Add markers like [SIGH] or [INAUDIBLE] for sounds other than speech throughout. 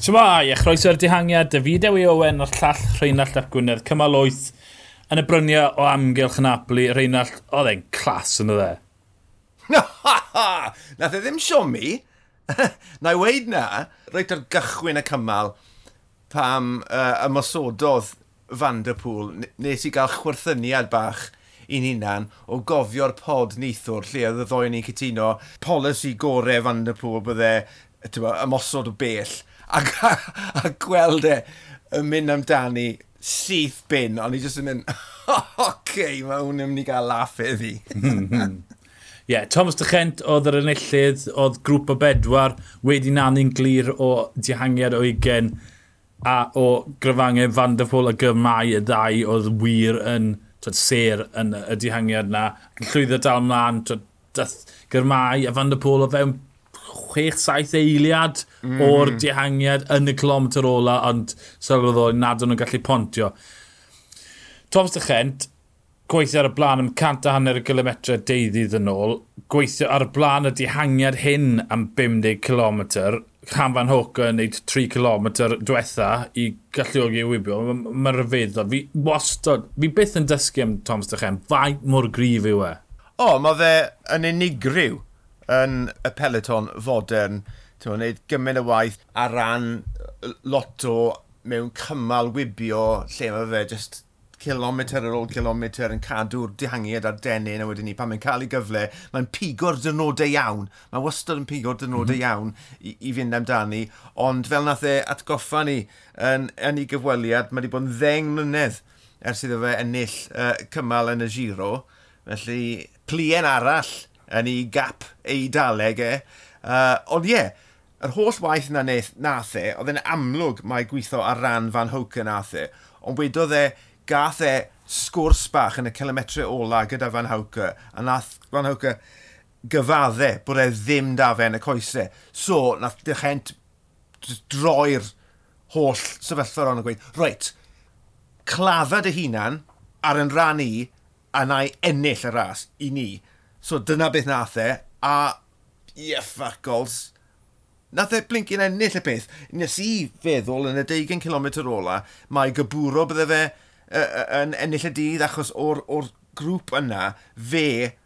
Shmai, a chroeso'r dihangiad, David Ewi Owen o'r llall Rheinald Ap Gwynedd, cymal 8 yn y bryniau o amgylch yn Apli, Rheinald, oedd e'n clas yn y dde. [LAUGHS] Nath e ddim siomi. [LAUGHS] Na i weid na, reit ar gychwyn y cymal, pam uh, ymosododd Van der Pŵl, nes i gael chwerthyniad bach i'n hunan o gofio'r pod neithwr lle oedd y ddoen ni'n cytuno polisi gorau Van der Pŵl bydde ymosod o bell a, a gweld e yn mynd amdani syth bin, ond i jyst yn mynd, oce, [LAUGHS] okay, mae hwn yn mynd i gael laff iddi. [LAUGHS] Ie, yeah, Thomas Dechent oedd yr enillydd, oedd grŵp o bedwar, wedi nanu'n glir o dihangiad o ugen a o gryfangau Van der Pôl a Gymau y ddau oedd wir yn twyd, ser yn y dihangiad na. Llwyddo dal mlaen, twyd, dath Gyrmau a Van der Pôl o fewn 6-7 eiliad mm. o'r dihangiad yn y kilometr ola, ond sylweddol nad o'n nhw'n gallu pontio. Thomas de Chent, gweithio ar y blaen am cant a hanner y kilometre deuddydd yn ôl, gweithio ar y blaen y dihangiad hyn am 50 km, Cam Van Hoca yn neud 3 km diwetha i galluogi wybio, mae'n rhyfeddol. Fi wastod, fi byth yn dysgu am Thomas Dychen, fai mor grif yw e. O, mae fe yn unigryw yn y peleton fodern, ti'n gwneud gymaint y waith ar ran lot o mewn cymal wybio lle mae fe just kilometr ar ôl kilometr yn cadw'r dihangiad a'r denyn a wedyn ni pan mae'n cael ei gyfle, mae'n pigo'r dynodau iawn. Mae wastad yn pigo'r dynodau mm -hmm. iawn i, i fynd amdani, ond fel nath e atgoffa ni yn, yn ei gyfweliad, mae wedi bod yn ddeng mlynedd ers iddo fe ennill uh, cymal yn y giro. Felly, plien arall yn ei gap eidaleg e. Uh, ond ie, yeah, yr holl waith na wneud nath e, oedd e'n amlwg mae gweithio ar ran fan hwca nath e, ond wedodd e gath e sgwrs bach yn y kilometre ola gyda fan hwca, a nath fan hwca gyfadde bod e ddim da fe yn y coesau. So, nath dychent droi'r holl sefyllfa ron yn gweud, reit, clafa dy hunan ar yn rhan i a na i ennill y ras i ni. So dyna beth nath e, a yeah, fuck goals. Nath e blinkin ennill y peth. Nes i feddwl yn y 20 km ola, mae gybwro bydde fe yn ennill y dydd achos o'r, or grŵp yna, fe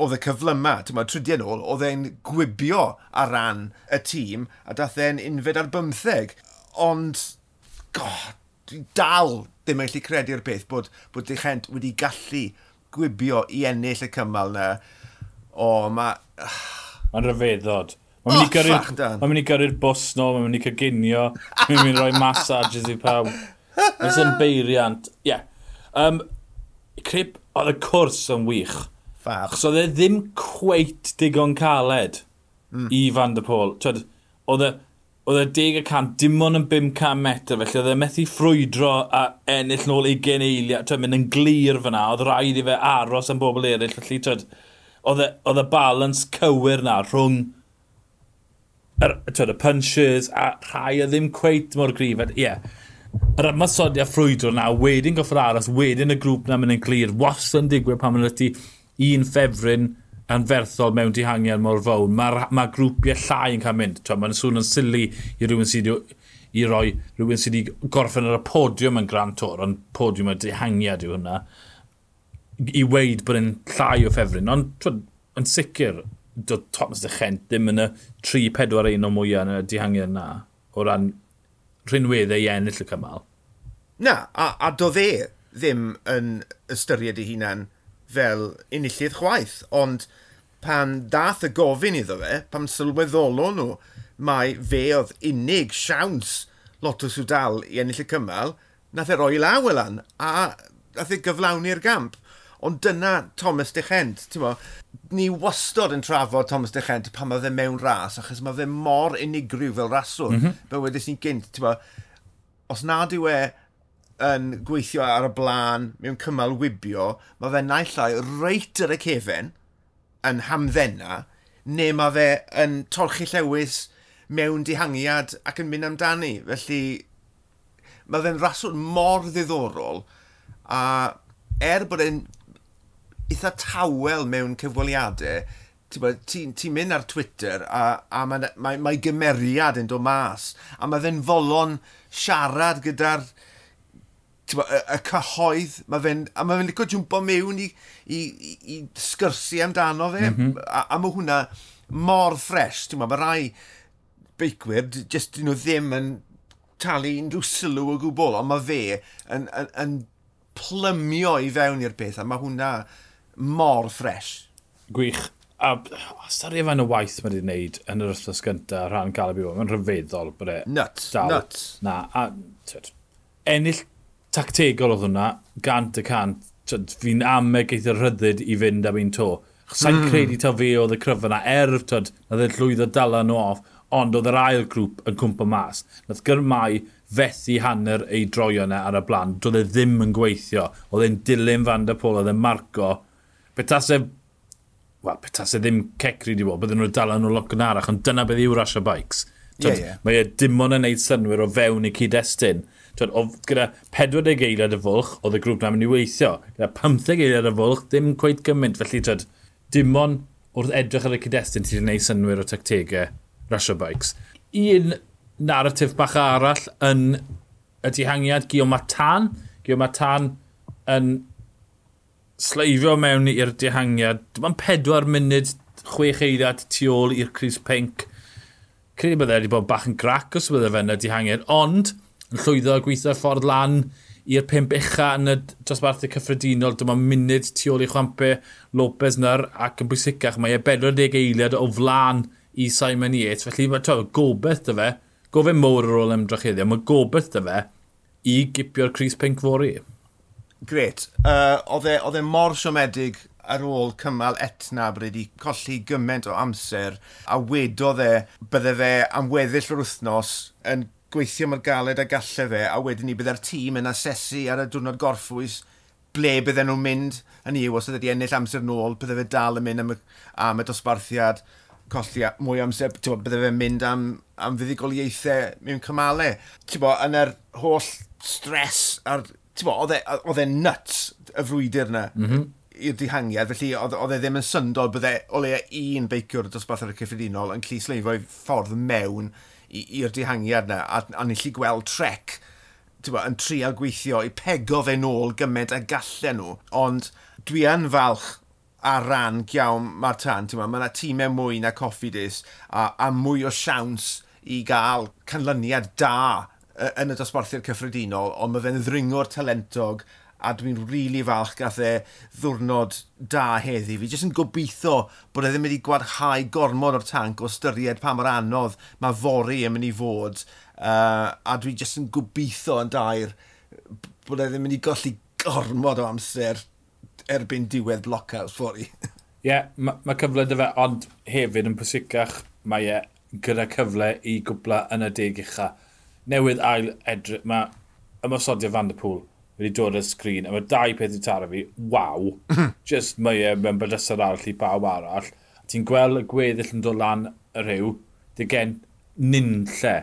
oedd y cyflyma, ti'n meddwl, trydiau ôl, oedd e'n gwibio ar ran y tîm a dath e'n unfed ar bymtheg. Ond, god, dal ddim yn gallu credu'r peth bod, bod Dechent wedi gallu gwibio i ennill y cymal yna O, mae... [SIGHS] Mae'n rhyfeddod. Mae'n mynd oh, gyrru'r ma mynd i gyrru'r bus no, mae'n mynd i cyginio, mae'n mynd i roi massages i pawb. Mae'n sy'n beiriant. Ie. Yeah. Um, Crip, oedd y cwrs yn wych. Fab. So oedd e ddim cweit digon caled mm. i Van der Pôl. Oedd e oedd e 10 cant, dim ond yn 500 metr, felly oedd e methu ffrwydro a ennill nôl 20 eiliad, twyd, mynd yn glir fyna, oedd rhaid i fe aros am bobl eraill, felly twyd, oedd y balans cywir na rhwng yr, twyd, y punches a rhai a ddim cweit mor grif. Ie, yeah. yr ymasodiad ffrwydro na, wedyn goffod aros, wedyn y grŵp na mynd yn glir, wastad yn digwydd pan mae'n ti un ffefryn anferthol mewn dihangiad mor fawr. Mae ma grwpiau llai yn cael mynd. Mae'n sŵn yn sili i rhywun sydd i roi rhywun sydd wedi gorffen ar y podiwm yn Grand Tour, ond podiwm y dihangiad yw hwnna i weid bod yn llai o ffefryn, ond yn sicr, dod Thomas de Chent ddim yn y 3-4-1 o mwyaf yn y dihangiad yna, o ran rhinweddau i ennill y cymal. Na, a, a do fe ddim yn ystyried ei hunan fel unillydd chwaith, ond pan dath y gofyn iddo fe, pan sylweddolo nhw, mae fe oedd unig siawns lot o swdal i ennill y cymal, nath e roi law elan, a nath e gyflawni'r gamp. Ond dyna Thomas Dechent, ti'n mo, ni wastod yn trafod Thomas Dechent pan mae fe mewn ras, achos mae fe mor unigryw fel raswr. Mm -hmm. Fe wedys ni'n gynt, ti'n mo, os nad yw e yn gweithio ar y blaen mewn cymal wibio, mae fe naillai reit ar y cefen yn hamddenna, neu mae fe yn torchi llewis mewn dihangiad ac yn mynd amdani. Felly, mae fe'n raswr mor ddiddorol, a er bod e'n eitha tawel mewn cyfweliadau, ti'n ti, ti mynd ar Twitter a, a mae, mae, mae gymeriad yn dod mas a mae fe'n folon siarad gyda'r y, y cyhoedd, mae fe'n a mae fe'n licio jwmpo mewn i, i, i, i sgyrsi amdano fe mm -hmm. a, a mae hwnna mor ffres, ti'n mae rai beicwyr, jyst dyn nhw ddim yn talu unrhyw sylw o gwbl, ond mae fe yn, yn, yn plymio i fewn i'r peth a mae hwnna mor ffres. Gwych. A stori efo'n y waith mae wedi'i gwneud yn yr wrthnos gyntaf rhan Caleb Ewan, mae'n rhyfeddol bod e. Nuts, dal. nuts. Na, a tyd, ennill tactegol oedd hwnna, gant y cant, fi'n ameg eitha rhyddid i fynd am un to. Sa'n mm. credu ta fi oedd y cryfa yna, er tyd, na ddod e llwyddo dala nhw off, ond oedd yr ail grŵp yn cwmpa mas. Nath gyrmau fethu hanner ei droio yna ar y blaen. Doedd e ddim yn gweithio. Oedd e'n dilyn fan der Pôl, oedd e'n marco Betase, wel, betase ddim cecri di bod, bydden nhw'n dal nhw yn arach, ond dyna beth yw rasio bikes. Yeah, yeah. Mae e dim ond yn neud synwyr o fewn i cyd-destun. O, gyda 40 eiliad y fwlch, oedd y grŵp na'n mynd i weithio. Gyda 15 eiliad y fwlch, ddim cweith gymaint. Felly, tod, dim ond wrth edrych ar y cyd-destun ti'n gwneud synwyr o tactegau rasio bikes. Un narratif bach arall yn y dihangiad Gio Matan. Gio Matan yn sleifio mewn i'r dihangiad. Mae'n pedwar munud, chwech eiliad tu ôl i'r Cris Pink. Credu bydde wedi bod bach yn grac os bydde fe yn y dihangiad, ond yn llwyddo gweithio ffordd lan i'r pimp ucha yn y dosbarthu cyffredinol. Dyma munud tu ôl i chwampe Lopez na'r ac yn bwysicach. Mae e 40 eiliad o flan i Simon Yates. Felly mae to, gobeith dy fe, gofyn mowr ar ôl ymdrechyddiau, mae gobeith dy fe i gipio'r Cris Pink fori gret. Uh, e, oedd e mor siomedig ar ôl cymal etna bod wedi colli gymaint o amser a wedodd e bydde fe am weddill yr wythnos yn gweithio mor galed a galle fe a wedyn ni bydde'r tîm yn asesu ar y diwrnod gorffwys ble bydden nhw'n mynd yn i'w os ydy e ennill amser nôl bydde fe dal yn mynd am y, am y dosbarthiad colli mwy amser bo, bydde fe'n mynd am, am fuddigoliaethau mewn cymalau. Bo, yn yr holl stres a'r oedd e nuts y frwydr yna mm -hmm. i'r dihangiad, felly oedd e ddim yn syndod bydde o leia un beiciwr dosbarth ar y cyffredinol yn clisleifo ffordd mewn i'r dihangiad yna, a, a ni'n lli gweld trec bo, yn trial gweithio i pego fe nôl gymaint a gallen nhw, ond dwi yn falch a ran iawn mae'r tan. Mae yna tîmau mwy na Coffee Dis a, a mwy o siawns i gael canlyniad da yn y dosbarthiad cyffredinol, ond mae fe'n ddringo'r talentog a dwi'n rili really falch gath e ddwrnod da heddi. Fi jyst yn gobeithio bod e ddim wedi gwadhau gormod o'r tank o styried pa mor anodd mae fori yn mynd i fod. Uh, a dwi jyst yn gobeithio yn dair bod e ddim wedi golli gormod o amser erbyn diwedd blockhouse fori. [LAUGHS] Ie, yeah, mae ma cyfle dy fe, ond hefyd yn pwysicach mae e gyda cyfle i gwbla yn y deg ucha newydd ail edrych, mae ymosodiad Van der Pŵl wedi dod ar y sgrin, a mae dau peth i taro fi, waw, [CLEARS THROAT] just mae e mewn bydysau arall i bawb arall. Ti'n gweld y gweddill yn dod lan y rhyw, dy gen ninlle.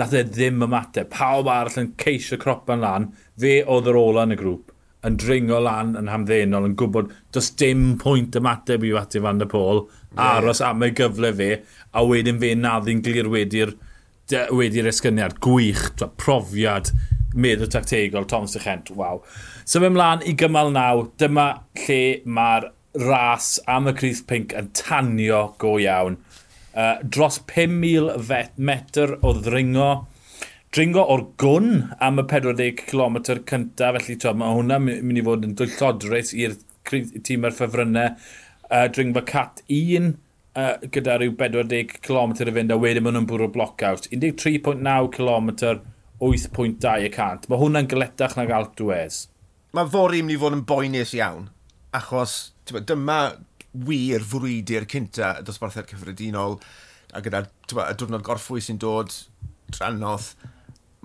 Nath e ddim ymateb, pawb arall yn ceisio cropan lan, fe oedd yr ola yn y grŵp, yn dringo lan yn hamddenol, yn gwybod does dim pwynt ymateb i Fati Van der Pôl, aros am ei gyfle fe, a wedyn fe naddi'n glir wedi'r wedi'r esgyniad gwych, profiad, meddwl tactegol, Thomas de Chent, waw. So fe mlaen i gymal naw, dyma lle mae'r ras am y Cryth Pink yn tanio go iawn. Uh, dros 5,000 metr o ddringo, dringo o'r gwn am y 40 km cyntaf, felly to, mae hwnna mynd i fod yn dwyllodrus i'r tîm ar ffefrynnau. Uh, dringfa cat 1, uh, gyda rhyw 40 km i fynd a wedyn maen nhw'n bwrw blockout. 13.9 km, 8.2 y cant. Mae hwnna'n gyletach na gael Wes. Mae fori mynd i fod yn boenus iawn, achos tyba, dyma wir frwydi'r cynta y dosbarthau cyffredinol a gyda y diwrnod gorffwy sy'n dod drannodd,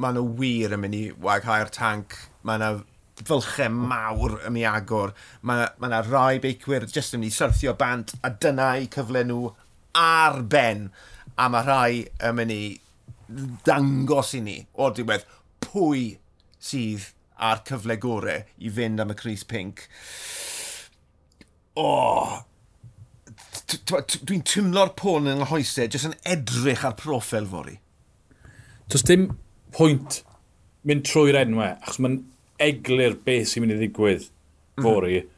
mae nhw wir yn mynd i waghau'r tank, mae yna fylchau mawr yn ei agor. Mae yna ma rai beicwyr jyst yn mynd i syrthio bant a dyna i cyfle nhw ar ben. A mae rhai yn mynd i dangos i ni o'r diwedd pwy sydd a'r cyfle gorau i fynd am y Cris Pink. O! Oh, Dwi'n tymlo'r pôn yng nghoesau jyst yn edrych ar profil fori. Does dim pwynt mynd trwy'r enwau, achos mae'n eglur beth sy'n mynd i ddigwydd mhm. fori. Mm -hmm.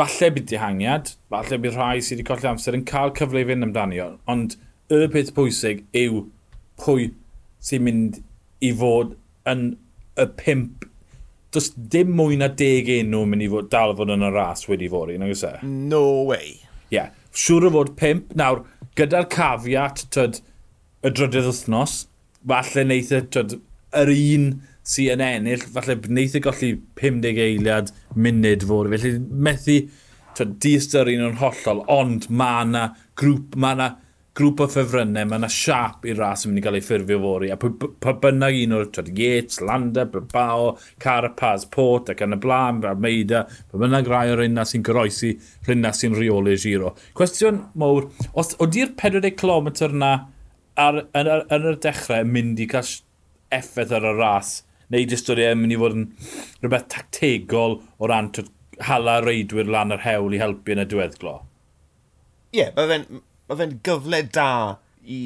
Falle bydd dihangiad, falle bydd rhai sydd wedi colli amser yn cael cyfle i fynd amdani. Ond y peth pwysig yw pwy sy'n mynd i fod yn y pimp. Does dim mwy na deg enw mynd i fod dal fod yn y ras wedi fod i, nag oes e? No way. Ie. Yeah. Siwr o fod pimp. Nawr, gyda'r cafiat, tyd, y drydydd wythnos, falle wneith y, e, tyd, yr un sy'n yn ennill, falle wneith y golli 50 eiliad munud fod. Felly methu diastyr un o'n hollol, ond mae yna grŵp, mae yna grŵp o ffefrynnau, mae yna siap i'r ras yn mynd i gael ei ffurfio fori. A pa bynnag un o'r twyd, Yates, Landa, Bilbao, Carapaz, Port ac yn y blaen, Almeida, pa bynnag rai o'r unna sy'n goroesi, rhywna sy'n rheoli giro. Cwestiwn mowr, os oeddi'r 40 km na ar, yn, yn, yn, y dechrau mynd i cael effaith ar y ras, neu jyst oedd e'n mynd i fod yn rhywbeth tactegol o ran hala reidwyr lan yr hewl i helpu yn y diweddglo. Ie, yeah, mae fe'n gyfle da i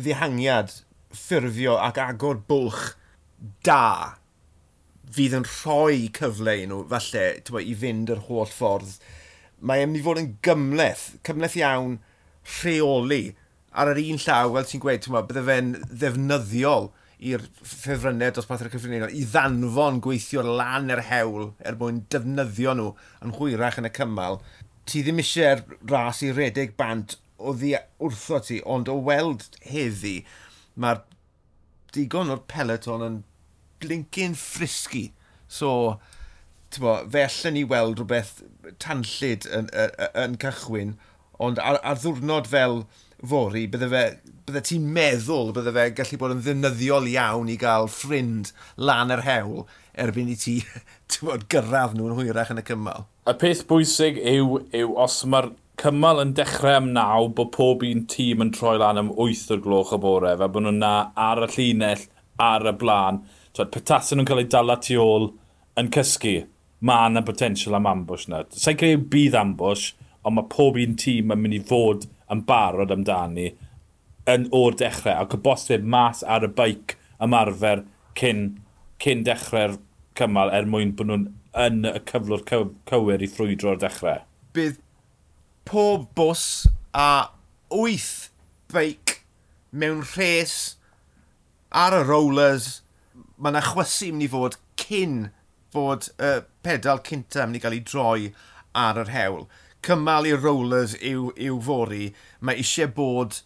ddihangiad ffurfio ac agor bwlch da fydd yn rhoi cyfle i nhw, falle, tywa, i fynd yr holl ffordd. Mae e'n mynd i fod yn gymleth, cymleth iawn, rheoli ar yr un llaw, fel ti'n gweud, bydde fe'n ddefnyddiol i'r ffefrynnau dosbarth dosbarthau'r cyffredinol i ddanfon gweithio lan yr hewl er mwyn defnyddio nhw yn hwyrach yn y cymal. Ti ddim eisiau'r ras i redeg bant o ddi wrtho ti, ond o weld heddi, mae'r digon o'r peleton yn blincyn ffrisgi. So, bo, fe allan ni weld rhywbeth tanllid yn, yn, yn cychwyn, ond ar, ar ddwrnod fel fori, bydde fe bydde ti'n meddwl bydde fe gallu bod yn ddefnyddiol iawn i gael ffrind lan yr hewl erbyn i ti [LAUGHS] bod gyrraedd nhw'n hwyrach yn y cymal. Y peth bwysig yw, yw os mae'r cymal yn dechrau am naw bod pob un tîm yn troi lan am 8 o'r gloch y bore fe bod nhw'n na ar y llinell ar y blaen. Twed, petasyn nhw'n cael eu dala tu ôl yn cysgu. Mae yna potensial am ambush na. Sa'n creu bydd ambush, ond mae pob un tîm yn mynd i fod yn barod amdani yn o'r dechrau ac y bosib mas ar y beic ymarfer cyn, cyn dechrau'r cymal er mwyn bod nhw'n yn y cyflwr cywir i ffrwydro dechrau. Bydd pob bws a wyth beic mewn rhes ar y rollers. Mae yna chwysu mynd i fod cyn fod y uh, pedal cynta mynd i gael ei droi ar yr hewl. Cymal i'r rollers yw, yw fori. Mae eisiau bod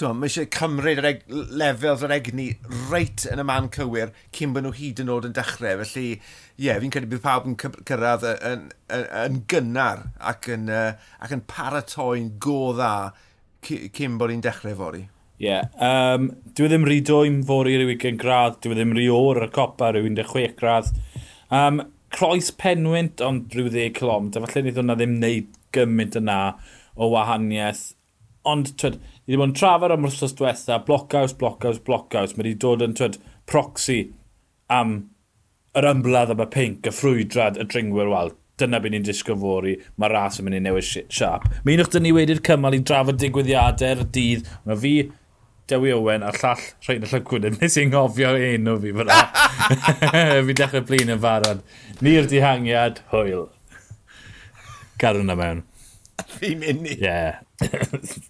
mae eisiau cymryd yr eg, lefel yr egni reit yn y man cywir cyn bod nhw hyd yn oed yn dechrau. Felly, ie, yeah, fi'n credu bydd pawb yn cyrraedd yn, yn, yn gynnar ac yn, uh, ac yn paratoi'n go dda cyn bod ni'n dechrau fori. Ie, yeah, um, dwi e ddim rhy dwy'n fori rhyw 20 gradd, dwi e ddim rhy o'r y copa rhyw 16 gradd. Um, croes penwynt ond rhyw 10 km, falle nid hwnna ddim wneud gymaint yna o wahaniaeth. Ond twyd, Ni wedi bod yn trafod am wrthos diwetha, blockhouse, blockhouse, blockhouse. Mae wedi dod yn twyd, proxy am yr ymladd am y pink, y ffrwydrad, y dringwyr wel, Dyna byd ni'n disgo fori. Mae ras yn mynd i newid siap. Mae unwch dyn ni wedi'r cymal i drafod digwyddiadau'r dydd. Mae fi, Dewi Owen, a'r llall rhaid y llygwyd. yn Nes i'n ngofio o fi fyna. [LAUGHS] fi dechrau blin yn farad. Ni'r dihangiad, hwyl. Garwn na mewn. Fi'n mynd i. Ie. Yeah. [LAUGHS]